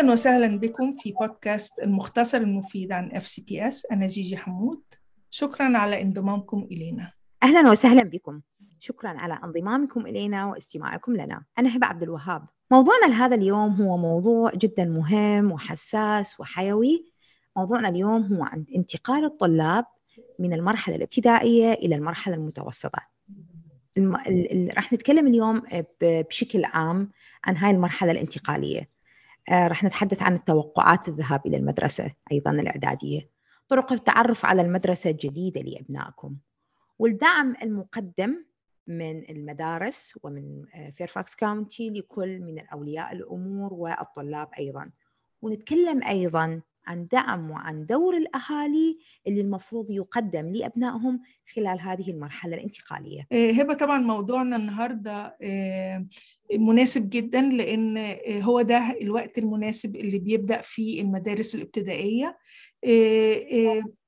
أهلا وسهلا بكم في بودكاست المختصر المفيد عن FCPS أنا جيجي حمود. شكرا على انضمامكم إلينا. أهلا وسهلا بكم. شكرا على انضمامكم إلينا واستماعكم لنا. أنا هبة عبد الوهاب. موضوعنا لهذا اليوم هو موضوع جدا مهم وحساس وحيوي. موضوعنا اليوم هو عن انتقال الطلاب من المرحلة الابتدائية إلى المرحلة المتوسطة. الم... ال... راح نتكلم اليوم بشكل عام عن هاي المرحلة الانتقالية. آه، راح نتحدث عن التوقعات الذهاب إلى المدرسة أيضا الإعدادية. طرق التعرف على المدرسة الجديدة لأبنائكم. والدعم المقدم من المدارس ومن Fairfax County لكل من أولياء الأمور والطلاب أيضا. ونتكلم أيضا عن دعم وعن دور الأهالي اللي المفروض يقدم لأبنائهم خلال هذه المرحلة الانتقالية. آه، هبة طبعا موضوعنا النهاردة آه، مناسب جدا لأن آه، هو ده الوقت المناسب اللي بيبدأ فيه المدارس الابتدائية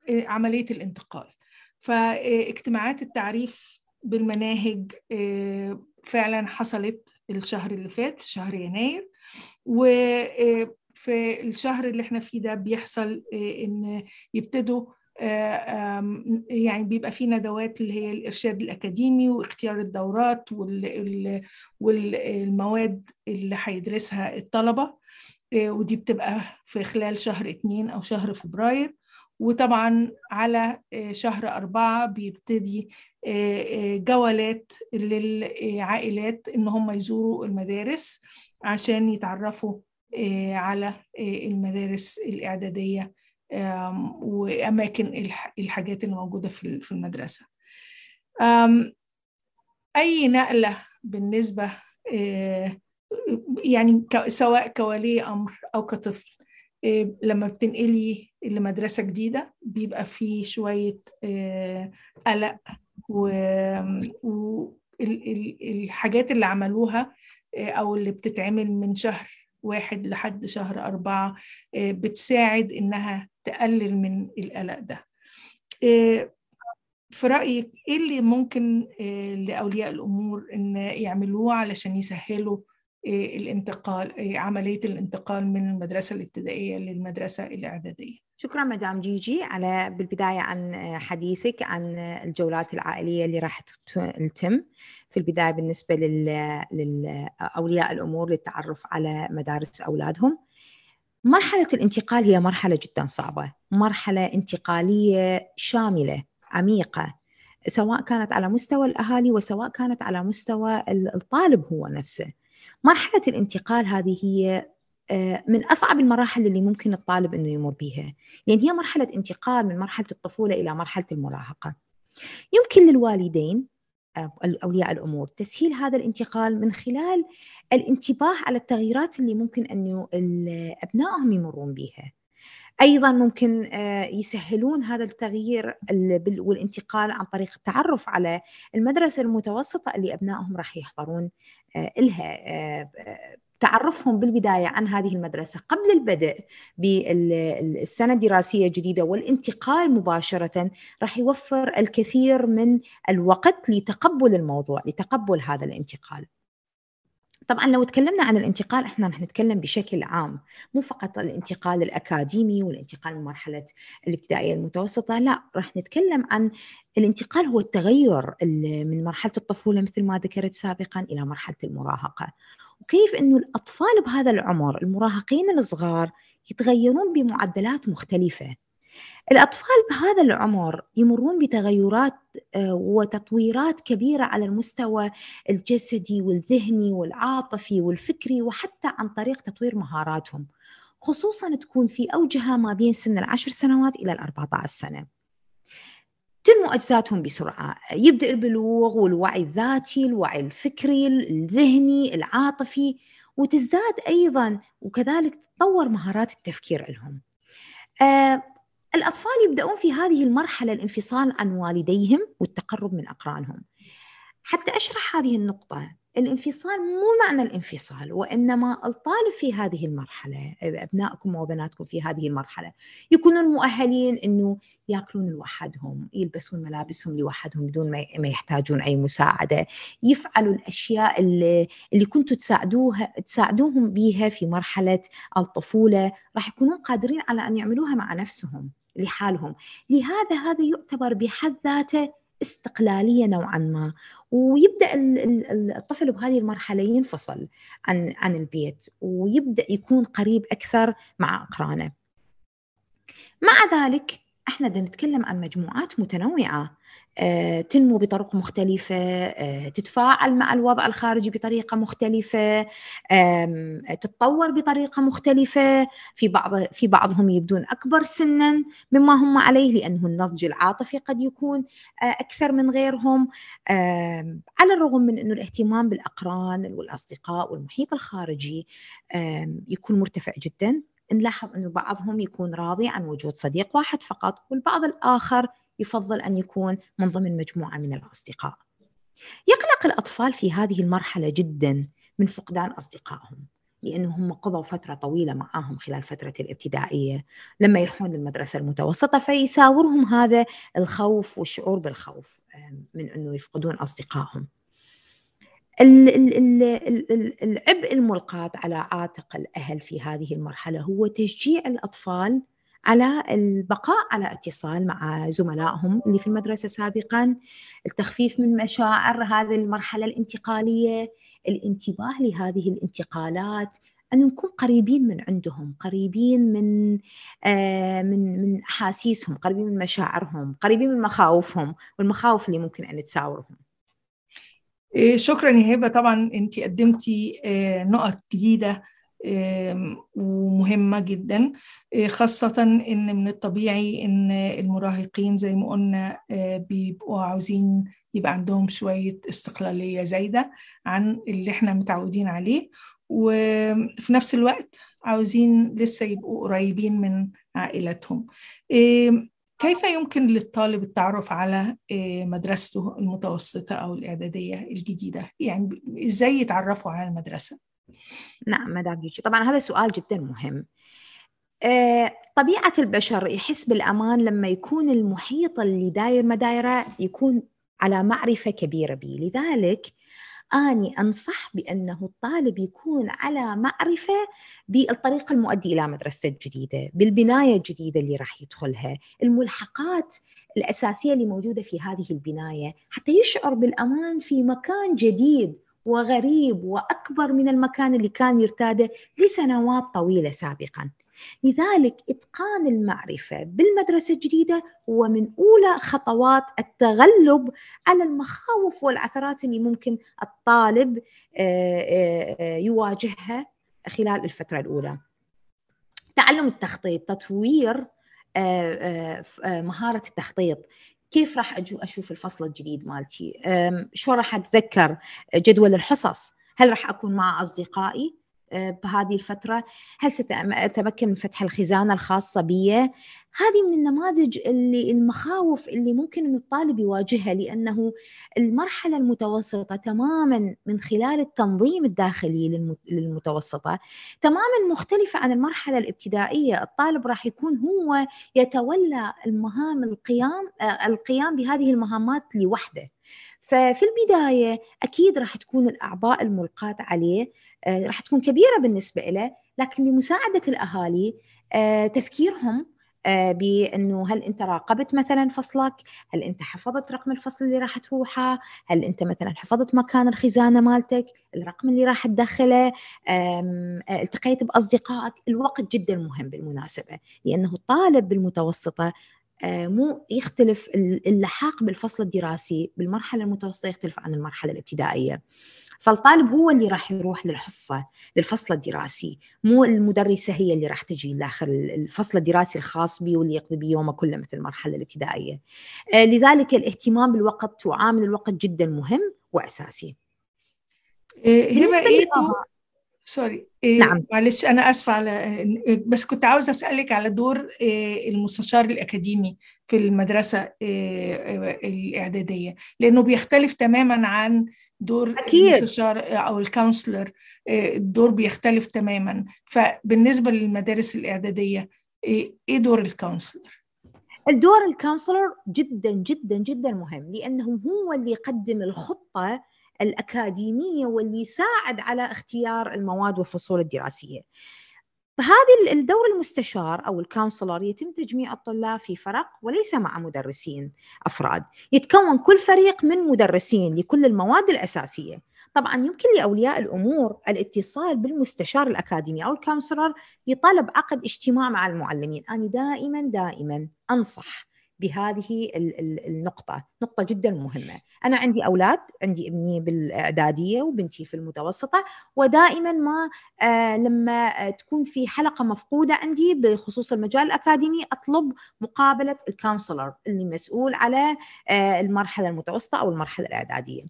عملية الانتقال. فاجتماعات التعريف بالمناهج فعلا حصلت الشهر اللي فات في شهر يناير و في الشهر اللي إحنا فيه ده بيحصل آه، إن يبتدوا آه، يعني بيبقى في ندوات اللي هي الإرشاد الأكاديمي واختيار الدورات والمواد اللي هيدرسها الطلبة آه، ودي بتبقى في خلال شهر اتنين أو شهر فبراير. وطبعا على شهر أربعة بيبتدي جولات للعائلات إن هم يزوروا المدارس عشان يتعرفوا على آه، المدارس الإعدادية وأماكن الحاجات اللي موجودة في المدرسة. أي نقلة بالنسبة آه، يعني سواء كولي أمر أو كطفل لما بتنقلي لمدرسة جديدة بيبقى فيه شوية قلق والحاجات اللي عملوها أو اللي بتتعمل من شهر واحد لحد شهر أربعة آه، بتساعد إنها تقلل من القلق ده. آه، في رأيك إيه اللي ممكن آه، لأولياء الأمور إن يعملوه علشان يسهلوا الانتقال عملية الانتقال من المدرسة الابتدائية للمدرسة الإعدادية؟ شكرا مدام جيجي على بالبداية عن حديثك عن الجولات العائلية اللي راح تتم في البداية بالنسبة لأولياء الأمور للتعرف على مدارس أولادهم. مرحلة الانتقال هي مرحلة جدا صعبة. مرحلة انتقالية شاملة عميقة سواء كانت على مستوى الأهالي وسواء كانت على مستوى الطالب هو نفسه. مرحلة الانتقال هذه هي من أصعب المراحل اللي ممكن الطالب أنه يمر بها لأن هي مرحلة انتقال من مرحلة الطفولة إلى مرحلة المراهقة. يمكن للوالدين آه، أولياء الأمور تسهيل هذا الانتقال من خلال الانتباه على التغييرات اللي ممكن أن أبنائهم يمرون بها أيضا ممكن آه، يسهلون هذا التغيير والانتقال عن طريق التعرف على المدرسة المتوسطة اللي أبنائهم راح يحضرون لها تعرفهم بالبداية عن هذه المدرسة قبل البدء بالسنة الدراسية الجديدة والانتقال مباشرة راح يوفر الكثير من الوقت لتقبل الموضوع لتقبل هذا الانتقال. طبعا لو تكلمنا عن الانتقال إحنا رح نتكلم بشكل عام مو فقط الانتقال الأكاديمي والانتقال من مرحله الابتدائية المتوسطة لا رح نتكلم عن الانتقال هو التغير من مرحلة الطفولة مثل ما ذكرت سابقا إلى مرحلة المراهقة وكيف إنه الأطفال بهذا العمر المراهقين الصغار يتغيرون بمعدلات مختلفة. الأطفال بهذا العمر يمرون بتغيرات آه، وتطويرات كبيرة على المستوى الجسدي والذهني والعاطفي والفكري وحتى عن طريق تطوير مهاراتهم خصوصا تكون في أوجها ما بين سن العشر سنوات إلى الأربعة عشر سنة. تنمو أجزاتهم بسرعة. يبدأ البلوغ والوعي الذاتي الوعي الفكري الذهني العاطفي وتزداد أيضا وكذلك تتطور مهارات التفكير لهم. آه الأطفال يبدأون في هذه المرحلة الانفصال عن والديهم والتقرب من أقرانهم. حتى أشرح هذه النقطة الانفصال مو معنى الانفصال وإنما الطالب في هذه المرحلة أبنائكم وبناتكم في هذه المرحلة يكونون مؤهلين إنه يأكلون لوحدهم يلبسون ملابسهم لوحدهم بدون ما يحتاجون أي مساعدة يفعلوا الأشياء اللي, اللي كنتوا تساعدوها تساعدوهم بها في مرحلة الطفولة راح يكونون قادرين على أن يعملوها مع نفسهم لحالهم. لهذا هذا يعتبر بحد ذاته استقلالية نوعا ما. ويبدأ الطفل بهذه المرحلة ينفصل عن عن البيت ويبدأ يكون قريب أكثر مع أقرانه. مع ذلك إحنا بدنا نتكلم عن مجموعات متنوعة. تنمو بطرق مختلفة آه، تتفاعل مع الوضع الخارجي بطريقة مختلفة تتطور بطريقة مختلفة. في بعض في بعضهم يبدون أكبر سنا مما هم عليه لأنه النضج العاطفي قد يكون آه، أكثر من غيرهم. على الرغم من أنه الاهتمام بالأقران والأصدقاء والمحيط الخارجي يكون مرتفع جدا نلاحظ أنه بعضهم يكون راضي عن وجود صديق واحد فقط والبعض الآخر يفضل أن يكون من ضمن مجموعة من الأصدقاء. يقلق الأطفال في هذه المرحلة جدا من فقدان أصدقائهم لأنهم قضوا فترة طويلة معهم خلال فترة الابتدائية. لما يروحون للمدرسة المتوسطة فيساورهم هذا الخوف والشعور بالخوف من أنه يفقدون أصدقائهم. العبء الملقاة على عاتق الأهل في هذه المرحلة هو تشجيع الأطفال على البقاء على اتصال مع زملائهم اللي في المدرسة سابقا التخفيف من مشاعر هذه المرحلة الانتقالية الانتباه لهذه الانتقالات أن نكون قريبين من عندهم قريبين من آه من من أحاسيسهم قريبين من مشاعرهم قريبين من مخاوفهم والمخاوف اللي ممكن أن تساورهم. إيه، شكرا يا هبة. طبعا انت قدمتي آه، نقط جديدة ومهمة جدا آه، خاصة إن من الطبيعي إن المراهقين زي ما قلنا آه، بيبقوا عاوزين يبقى عندهم شوية استقلالية زايدة عن اللي إحنا متعودين عليه وفي نفس الوقت عاوزين لسه يبقوا قريبين من عائلتهم كيف يمكن للطالب التعرف على مدرسته المتوسطة أو الإعدادية الجديدة؟ يعني إزاي يتعرفوا على المدرسة؟ نعم مدام جيجي طبعا هذا سؤال جدا مهم. آه، طبيعة البشر يحس بالأمان لما يكون المحيط اللي داير مدايره يكون على معرفة كبيرة به لذلك أني أنصح بأنه الطالب يكون على معرفة بالطريق المؤدي إلى مدرسة الجديدة بالبناية الجديدة اللي راح يدخلها الملحقات الأساسية اللي موجودة في هذه البناية حتى يشعر بالأمان في مكان جديد وغريب وأكبر من المكان اللي كان يرتاده لسنوات طويلة سابقا. لذلك إتقان المعرفة بالمدرسة الجديدة هو من أولى خطوات التغلب على المخاوف والعثرات اللي ممكن الطالب يواجهها خلال الفترة الأولى. تعلم التخطيط، تطوير مهارة التخطيط كيف راح أشوف الفصل الجديد مالتي؟ شو راح أتذكر؟ جدول الحصص. هل راح أكون مع أصدقائي؟ بهذه الفترة. هل سأتمكن من فتح الخزانة الخاصة بي؟ هذه من النماذج اللي المخاوف اللي ممكن أن الطالب يواجهها لأنه المرحلة المتوسطة تماما من خلال التنظيم الداخلي للمتوسطة تماما مختلفة عن المرحلة الابتدائية. الطالب راح يكون هو يتولى المهام القيام آه، القيام بهذه المهامات لوحده. ففي البداية أكيد راح تكون الأعباء الملقاة عليه آه، راح تكون كبيرة بالنسبة له لكن بمساعدة الأهالي آه، تفكيرهم آه، بأنه هل أنت راقبت مثلا فصلك؟ هل أنت حفظت رقم الفصل اللي راح تروحه؟ هل أنت مثلا حفظت مكان الخزانة مالتك؟ الرقم اللي راح تدخله؟ التقيت بأصدقائك؟ الوقت جدا مهم بالمناسبة لأنه الطالب بالمتوسطة مو يختلف اللحاق بالفصل الدراسي بالمرحلة المتوسطة يختلف عن المرحلة الابتدائية. فالطالب هو اللي راح يروح للحصة للفصل الدراسي. مو المدرسة هي اللي راح تجي داخل الفصل الدراسي الخاص به واللي يقضي به يومه كله مثل المرحلة الابتدائية. آه، لذلك الاهتمام بالوقت وعامل الوقت جدا مهم وأساسي. إيه، إيه sorry. إيه نعم. معلش أنا آسفة على بس كنت عاوزة أسألك على دور إيه المستشار الأكاديمي في المدرسة إيه الإعدادية لأنه بيختلف تماما عن دور أكيد. المستشار أو ال counselor الدور بيختلف تماما. فبالنسبة للمدارس الإعدادية إيه دور ال counselor؟ الدور ال counselor جدا جدا جدا مهم لأنه هو اللي يقدم الخطة الأكاديمية واللي يساعد على اختيار المواد والفصول الدراسية. فهذه الدور المستشار أو ال counselor يتم تجميع الطلاب في فرق وليس مع مدرسين أفراد. يتكون كل فريق من مدرسين لكل المواد الأساسية. طبعا يمكن لأولياء الأمور الاتصال بالمستشار الأكاديمي أو ال counselor لطلب عقد اجتماع مع المعلمين. أنا دائما دائما أنصح بهذه النقطة. نقطة جدا مهمة. أنا عندي أولاد عندي ابني بالإعدادية وبنتي في المتوسطة ودائما ما آه لما تكون في حلقة مفقودة عندي بخصوص المجال الأكاديمي أطلب مقابلة الكونسلر اللي مسؤول على آه المرحلة المتوسطة أو المرحلة الإعدادية.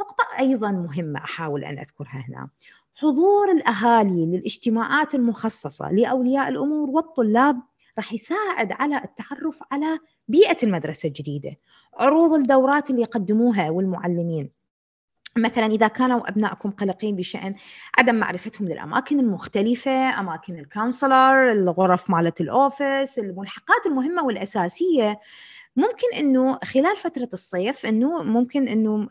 نقطة أيضا مهمة أحاول أن أذكرها هنا. حضور الأهالي للاجتماعات المخصصة لأولياء الأمور والطلاب راح يساعد على التعرف على بيئة المدرسة الجديدة عروض الدورات اللي يقدموها والمعلمين. مثلا إذا كانوا أبنائكم قلقين بشأن عدم معرفتهم للأماكن المختلفة أماكن ال counselor الغرف مالت ال office الملحقات المهمة والأساسية ممكن إنه خلال فترة الصيف إنه ممكن إنه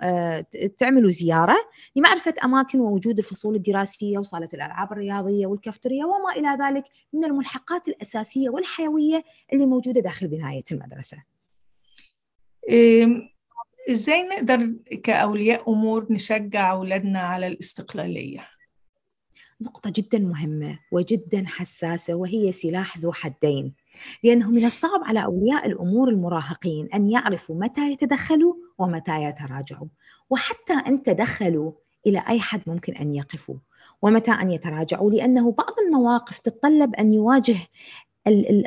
تعملوا زيارة لمعرفة أماكن ووجود الفصول الدراسية وصالة الألعاب الرياضية والكافتريا وما إلى ذلك من الملحقات الأساسية والحيوية اللي موجودة داخل بناية المدرسة. إزاي نقدر كأولياء أمور نشجع أولادنا على الاستقلالية؟ نقطة جدا مهمة وجدا حساسة وهي سلاح ذو حدين لأنه من الصعب على أولياء الأمور المراهقين أن يعرفوا متى يتدخلوا ومتى يتراجعوا. وحتى أن تدخلوا إلى أي حد ممكن أن يقفوا؟ ومتى أن يتراجعوا؟ لأنه بعض المواقف تتطلب أن يواجه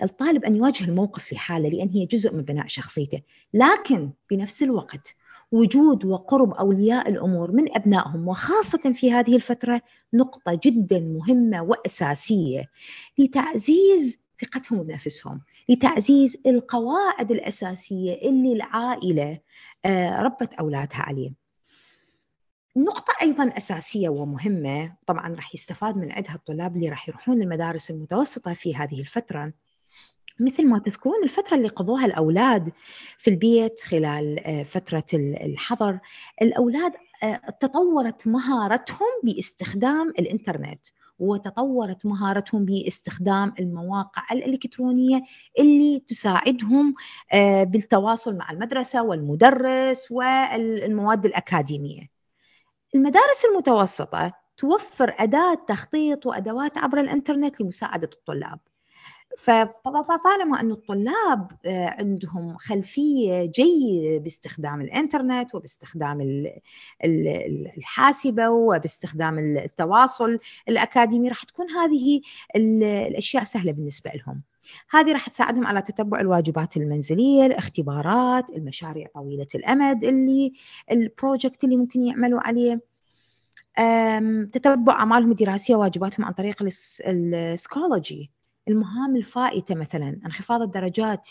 الطالب أن يواجه الموقف لحاله لأن هي جزء من بناء شخصيته. لكن بنفس الوقت وجود وقرب أولياء الأمور من أبنائهم وخاصة في هذه الفترة نقطة جدا مهمة وأساسية لتعزيز ثقتهم بنفسهم لتعزيز القواعد الأساسية اللي العائلة ربت أولادها عليه. نقطة أيضا أساسية ومهمة طبعا راح يستفاد من عندها الطلاب اللي راح يروحون للمدارس المتوسطة في هذه الفترة. مثل ما تذكرون الفترة اللي قضوها الأولاد في البيت خلال فترة الحظر الأولاد تطورت مهارتهم باستخدام الإنترنت. وتطورت مهارتهم باستخدام المواقع الإلكترونية اللي تساعدهم بالتواصل مع المدرسة والمدرس والمواد الأكاديمية. المدارس المتوسطة توفر أداة تخطيط وأدوات عبر الإنترنت لمساعدة الطلاب. فطالما أن الطلاب عندهم خلفية جيدة باستخدام الإنترنت وباستخدام الحاسبة وباستخدام التواصل الأكاديمي راح تكون هذه الأشياء سهلة بالنسبة لهم. هذه راح تساعدهم على تتبع الواجبات المنزلية الاختبارات المشاريع طويلة الأمد اللي ال project اللي ممكن يعملوا عليه. تتبع أعمالهم الدراسية وواجباتهم عن طريق ال Schoology المهام الفائتة مثلا انخفاض الدرجات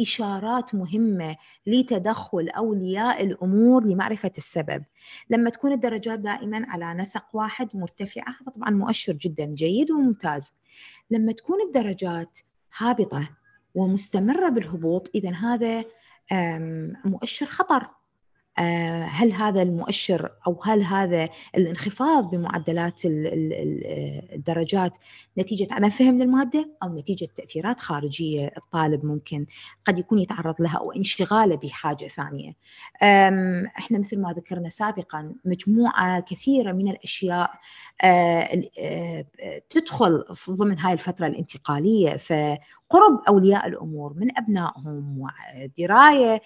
إشارات مهمة لتدخل أولياء الأمور لمعرفة السبب. لما تكون الدرجات دائما على نسق واحد مرتفعة هذا طبعا مؤشر جدا جيد وممتاز. لما تكون الدرجات هابطة ومستمرة بالهبوط إذا هذا مؤشر خطر. هل هذا المؤشر أو هل هذا الانخفاض بمعدلات الدرجات نتيجة عدم فهم للمادة أو نتيجة تأثيرات خارجية الطالب ممكن قد يكون يتعرض لها أو انشغاله بحاجة ثانية. إحنا مثل ما ذكرنا سابقا مجموعة كثيرة من الأشياء تدخل ضمن هاي الفترة الانتقالية فقرب أولياء الأمور من أبنائهم ودراية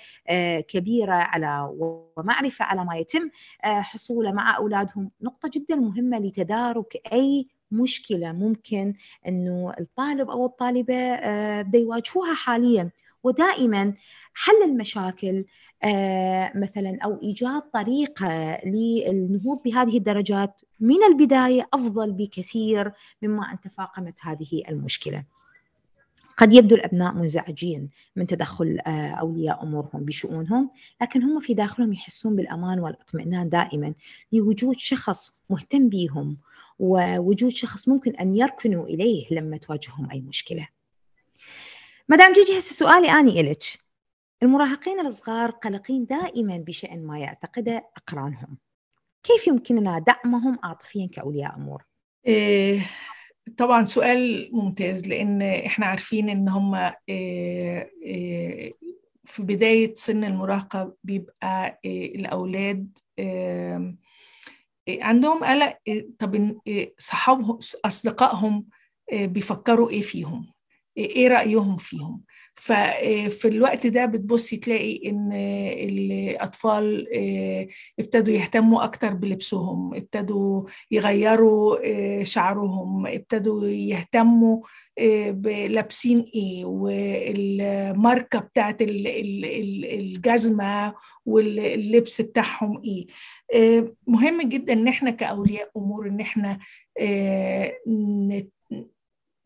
كبيرة على ومعرفة على ما يتم حصوله مع أولادهم. نقطة جدا مهمة لتدارك أي مشكلة ممكن أنه الطالب أو الطالبة بده يواجهوها حاليا. ودائما حل المشاكل مثلا أو إيجاد طريقة للنهوض بهذه الدرجات من البداية أفضل بكثير مما أن تفاقمت هذه المشكلة. قد يبدو الأبناء منزعجين من تدخل أولياء أمورهم بشؤونهم لكن هم في داخلهم يحسون بالأمان والاطمئنان دائما لوجود شخص مهتم بهم ووجود شخص ممكن أن يركنوا إليه لما تواجههم أي مشكلة. مدام جيجي هسه سؤالي أني إلك. المراهقين الصغار قلقين دائما بشأن ما يعتقده أقرانهم. كيف يمكننا دعمهم عاطفيا كأولياء أمور؟ إيه طبعا سؤال ممتاز لأن إحنا عارفين إن هم إيه إيه في بداية سن المراهقة بيبقى الأولاد عندهم قلق طب صحابهم أصدقائهم بيفكروا إيه فيهم؟ إيه رأيهم فيهم؟ ففي الوقت ده بتبصي تلاقي إن الأطفال ابتدوا يهتموا أكتر بلبسهم ابتدوا يغيروا شعرهم ابتدوا يهتموا بلابسين إيه والماركة بتاعت الجزمة واللبس بتاعهم إيه. مهم جدا إن إحنا كأولياء أمور إن إحنا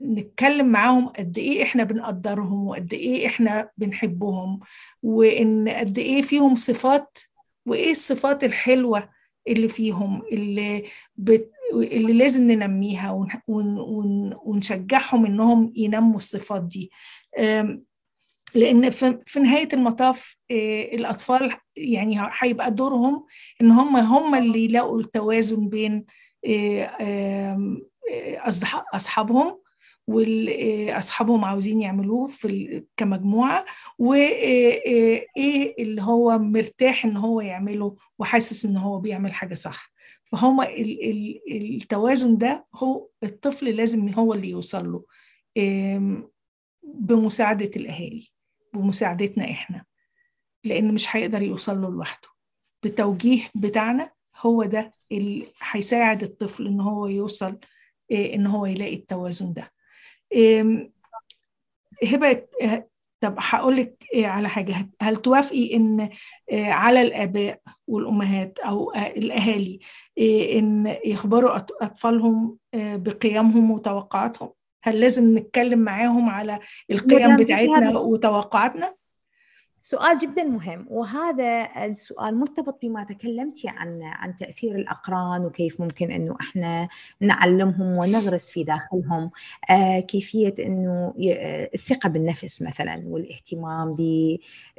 نتكلم معاهم قد إيه إحنا بنقدرهم وقد إيه إحنا بنحبهم وإن قد إيه فيهم صفات وإيه الصفات الحلوة اللي فيهم اللي بت... اللي لازم ننميها ون... ون... ونشجعهم إنهم ينموا الصفات دي. لأن في نهاية المطاف الأطفال يعني هيبقى دورهم إن هم هم اللي يلاقوا التوازن بين أصحابهم واصحابهم عاوزين يعملوه في كمجموعة وايه اللي هو مرتاح إن هو يعمله وحاسس إن هو بيعمل حاجة صح. فهم التوازن ده هو الطفل لازم هو اللي يوصل له بمساعدة الأهالي بمساعدتنا إحنا لأن مش هيقدر يوصل له لوحده. بالتوجيه بتاعنا هو ده اللي هيساعد الطفل إن هو يوصل إن هو يلاقي التوازن ده. هبة طب هقول لك على حاجة. هل توافقي إن على الآباء والأمهات أو الأهالي إن يخبروا أطفالهم بقيمهم وتوقعاتهم؟ هل لازم نتكلم معاهم على القيم بتاعتنا وتوقعاتنا؟ سؤال جدا مهم وهذا السؤال مرتبط بما تكلمتي عن عن تأثير الأقران وكيف ممكن إنه إحنا نعلمهم ونغرس في داخلهم آه كيفية إنه الثقة بالنفس مثلا والاهتمام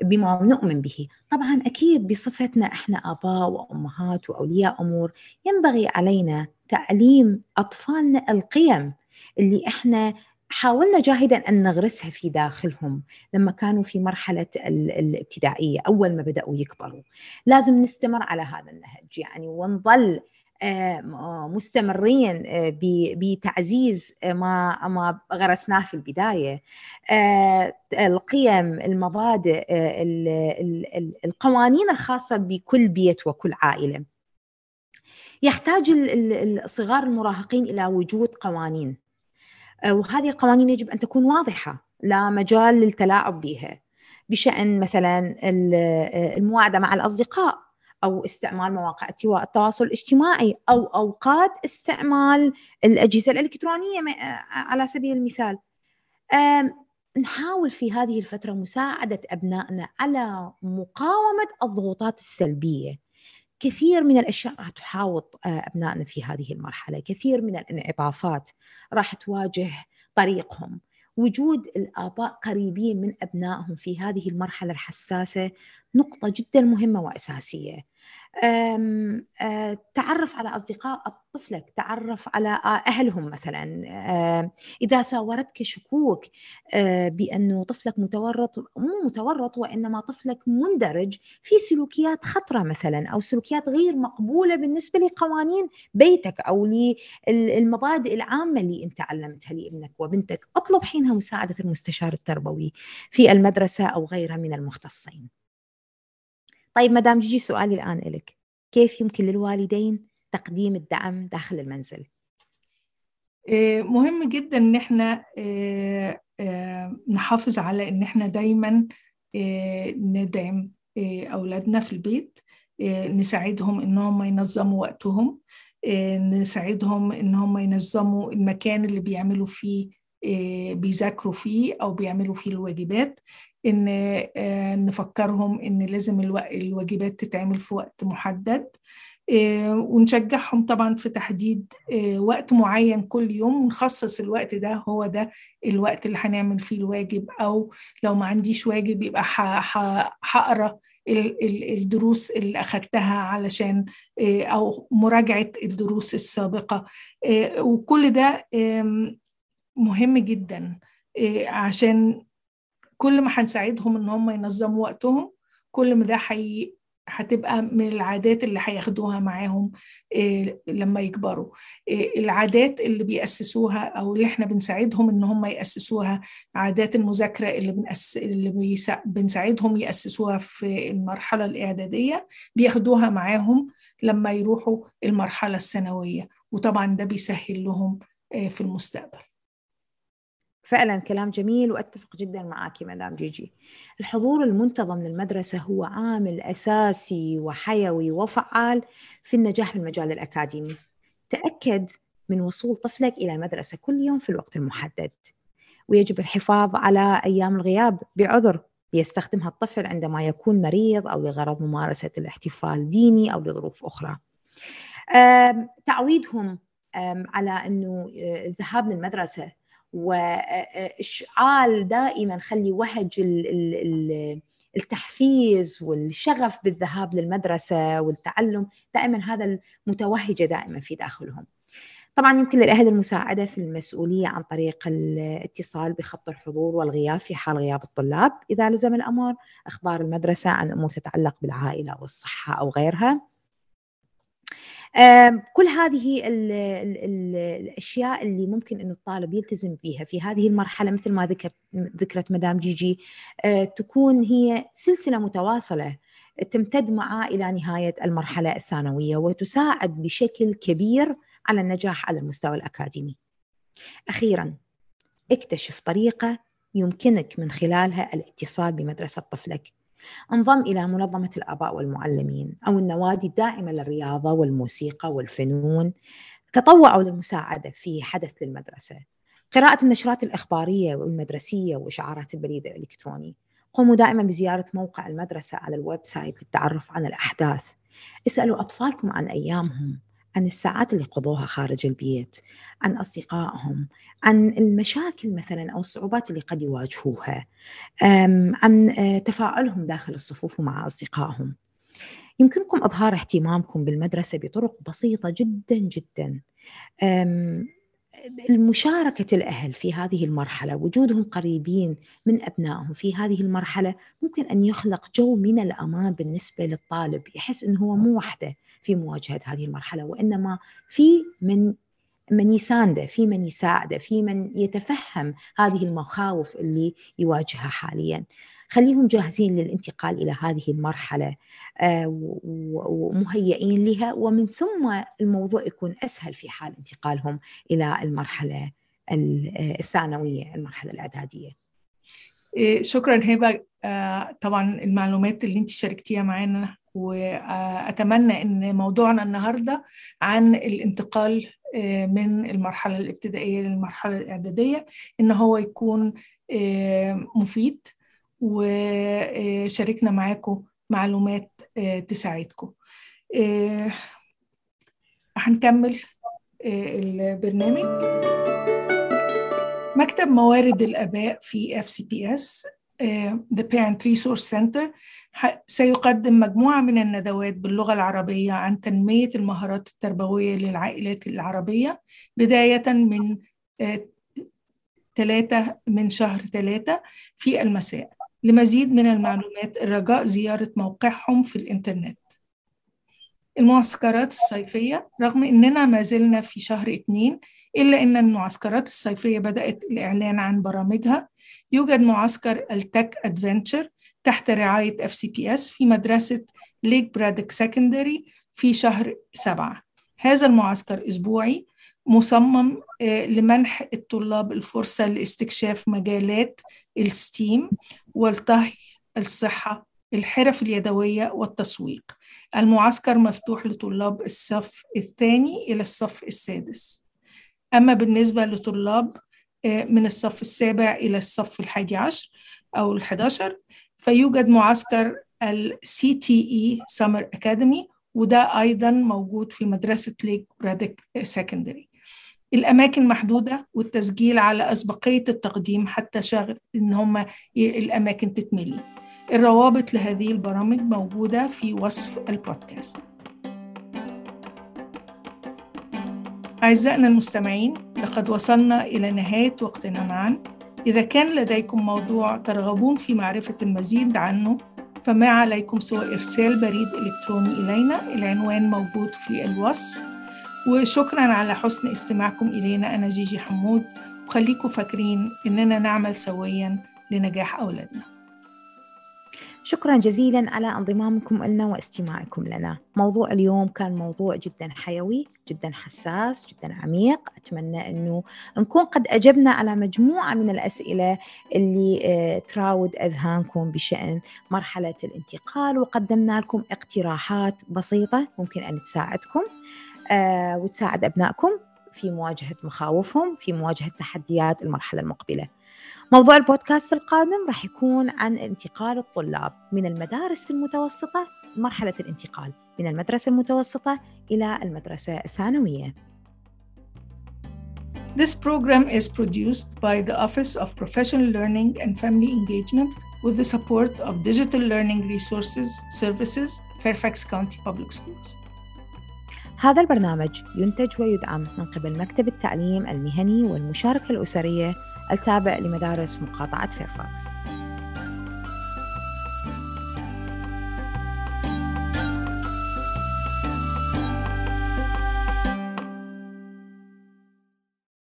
بما نؤمن به. طبعا أكيد بصفتنا إحنا آباء وأمهات وأولياء أمور ينبغي علينا تعليم أطفالنا القيم اللي إحنا حاولنا جاهدا أن نغرسها في داخلهم لما كانوا في مرحلة الابتدائية أول ما بدأوا يكبروا. لازم نستمر على هذا النهج. يعني ونظل مستمرين بتعزيز ما ما غرسناه في البداية. القيم المبادئ القوانين الخاصة بكل بيت وكل عائلة. يحتاج الصغار المراهقين إلى وجود قوانين. وهذه القوانين يجب أن تكون واضحة لا مجال للتلاعب بها. بشأن مثلا المواعدة مع الأصدقاء أو استعمال مواقع التواصل الاجتماعي أو أوقات استعمال الأجهزة الإلكترونية على سبيل المثال. نحاول في هذه الفترة مساعدة أبنائنا على مقاومة الضغوطات السلبية. كثير من الأشياء راح تحاوط أبنائنا في هذه المرحلة، كثير من الانعطافات راح تواجه طريقهم، وجود الآباء قريبين من أبنائهم في هذه المرحلة الحساسة نقطة جدا مهمة وأساسية. أم تعرف على أصدقاء طفلك، تعرف على أهلهم مثلا، إذا ساورتك شكوك بانه طفلك متورط مو متورط وإنما طفلك مندرج في سلوكيات خطرة مثلا أو سلوكيات غير مقبولة بالنسبة لقوانين بيتك أو للمبادئ العامة اللي أنت علمتها لابنك وبنتك، أطلب حينها مساعدة المستشار التربوي في المدرسة أو غيرها من المختصين. طيب مدام جيجي سؤالي الآن لك كيف يمكن للوالدين تقديم الدعم داخل المنزل؟ مهم جدا إن إحنا نحافظ على إن إحنا دايما ندعم أولادنا في البيت نساعدهم إن هم ينظموا وقتهم نساعدهم إن هم ينظموا المكان اللي بيعملوا فيه بيذاكروا فيه أو بيعملوا فيه الواجبات إن نفكرهم إن لازم الواجبات تتعمل في وقت محدد ونشجعهم طبعا في تحديد وقت معين كل يوم ونخصص الوقت ده هو ده الوقت اللي هنعمل فيه الواجب أو لو ما عنديش واجب يبقى هقرأ الدروس اللي أخدتها علشان أو مراجعة الدروس السابقة وكل ده مهم جدا عشان كل ما هنساعدهم إن هم ينظموا وقتهم كل ما ده حي... هتبقى من العادات اللي هياخدوها معاهم لما يكبروا. العادات اللي بيأسسوها أو اللي إحنا بنساعدهم إن هم يأسسوها عادات المذاكرة اللي, بنأس... اللي بيسا... بنساعدهم يأسسوها في المرحلة الإعدادية بياخدوها معاهم لما يروحوا المرحلة الثانوية. وطبعا ده بيسهل لهم في المستقبل. فعلا كلام جميل وأتفق جدا معك مدام جيجي الحضور المنتظم للمدرسة هو عامل أساسي وحيوي وفعال في النجاح في المجال الأكاديمي. تأكد من وصول طفلك إلى المدرسة كل يوم في الوقت المحدد. ويجب الحفاظ على أيام الغياب بعذر يستخدمها الطفل عندما يكون مريض أو لغرض ممارسة الاحتفال ديني أو لظروف أخرى. تعويدهم على أنه الذهاب للمدرسة واشعال دائما خلي وهج التحفيز والشغف بالذهاب للمدرسة والتعلم دائما هذا المتوهجة دائما في داخلهم. طبعا يمكن للأهل المساعدة في المسؤولية عن طريق الاتصال بخط الحضور والغياب في حال غياب الطلاب إذا لزم الأمر، أخبار المدرسة عن أمور تتعلق بالعائلة والصحة أو غيرها. كل هذه ال ال ال الأشياء اللي ممكن إنه الطالب يلتزم بها في هذه المرحلة مثل ما ذكرت ذكرت مدام جيجي تكون هي سلسلة متواصلة تمتد معه إلى نهاية المرحلة الثانوية وتساعد بشكل كبير على النجاح على المستوى الأكاديمي. أخيرا اكتشف طريقة يمكنك من خلالها الاتصال بمدرسة طفلك انضم إلى منظمة الآباء والمعلمين أو النوادي الداعمة للرياضة والموسيقى والفنون. تطوعوا للمساعدة في حدث للمدرسة قراءة النشرات الإخبارية والمدرسية وإشعارات البريد الإلكتروني. قوموا دائما بزيارة موقع المدرسة على ال website للتعرف عن الأحداث. اسألوا أطفالكم عن أيامهم. عن الساعات اللي قضوها خارج البيت عن أصدقائهم عن المشاكل مثلا أو الصعوبات اللي قد يواجهوها عن تفاعلهم داخل الصفوف ومع أصدقائهم. يمكنكم إظهار اهتمامكم بالمدرسة بطرق بسيطة جدا جدا. المشاركة الأهل في هذه المرحلة وجودهم قريبين من أبنائهم في هذه المرحلة ممكن أن يخلق جو من الأمان بالنسبة للطالب يحس أنه هو مو وحده. في مواجهة هذه المرحلة وإنما في من من يسانده في من يساعده في من يتفهم هذه المخاوف اللي يواجهها حاليا. خليهم جاهزين للانتقال إلى هذه المرحلة ومهيئين لها ومن ثم الموضوع يكون أسهل في حال انتقالهم إلى المرحلة الثانوية المرحلة الإعدادية. شكرا هبة. طبعا المعلومات اللي انت شاركتيها معانا وأتمنى أن موضوعنا النهاردة عن الانتقال من المرحلة الابتدائية للمرحلة الإعدادية إن هو يكون مفيد وشاركنا معاكم معلومات تساعدكم. هنكمل البرنامج. مكتب موارد الآباء في FCPS The Parent Resource Center. سيقدم مجموعة من الندوات باللغة العربية عن تنمية المهارات التربوية للعائلات العربية بداية من ثلاثة من شهر ثلاثة في المساء. لمزيد من المعلومات الرجاء زيارة موقعهم في الإنترنت. المعسكرات الصيفية رغم أننا ما زلنا في شهر اثنين إلا أن المعسكرات الصيفية بدأت الإعلان عن برامجها. يوجد معسكر ال Tech Adventure تحت رعاية FCPS في مدرسة Lake Braddock Secondary في شهر سبعة. هذا المعسكر أسبوعي مصمم لمنح الطلاب الفرصة لاستكشاف مجالات ال STEM والطهي الصحة الحرف اليدوية والتسويق. المعسكر مفتوح لطلاب الصف الثاني إلى الصف السادس. أما بالنسبة لطلاب من الصف السابع إلى الصف الحادي عشر أو الحداشر فيوجد معسكر ال CTE Summer Academy وده أيضا موجود في مدرسة ليك برادك سكندري الأماكن محدودة والتسجيل على أسبقية التقديم حتى شغل إن هم الأماكن تتملي. الروابط لهذه البرامج موجودة في وصف البودكاست. أعزائنا المستمعين لقد وصلنا إلى نهاية وقتنا معا. إذا كان لديكم موضوع ترغبون في معرفة المزيد عنه فما عليكم سوى إرسال بريد إلكتروني إلينا. العنوان موجود في الوصف. وشكرا على حسن استماعكم إلينا. أنا جيجي حمود. وخليكم فاكرين إننا نعمل سويا لنجاح أولادنا. شكرا جزيلا على انضمامكم لنا واستماعكم لنا. موضوع اليوم كان موضوع جدا حيوي جدا حساس جدا عميق. أتمنى أنه نكون قد أجبنا على مجموعة من الأسئلة اللي تراود أذهانكم بشأن مرحلة الانتقال. وقدمنا لكم اقتراحات بسيطة ممكن أن تساعدكم وتساعد أبنائكم في مواجهة مخاوفهم في مواجهة تحديات المرحلة المقبلة. موضوع البودكاست القادم راح يكون عن انتقال الطلاب من المدارس المتوسطة مرحلة الانتقال من المدرسة المتوسطة إلى المدرسة الثانوية. This program is produced by the Office of Professional Learning and Family Engagement with the support of Digital Learning Resources Services, Fairfax County Public Schools. هذا البرنامج ينتج ويدعم من قبل مكتب التعليم المهني والمشاركة الأسرية التابع لمدارس مقاطعة فيرفاكس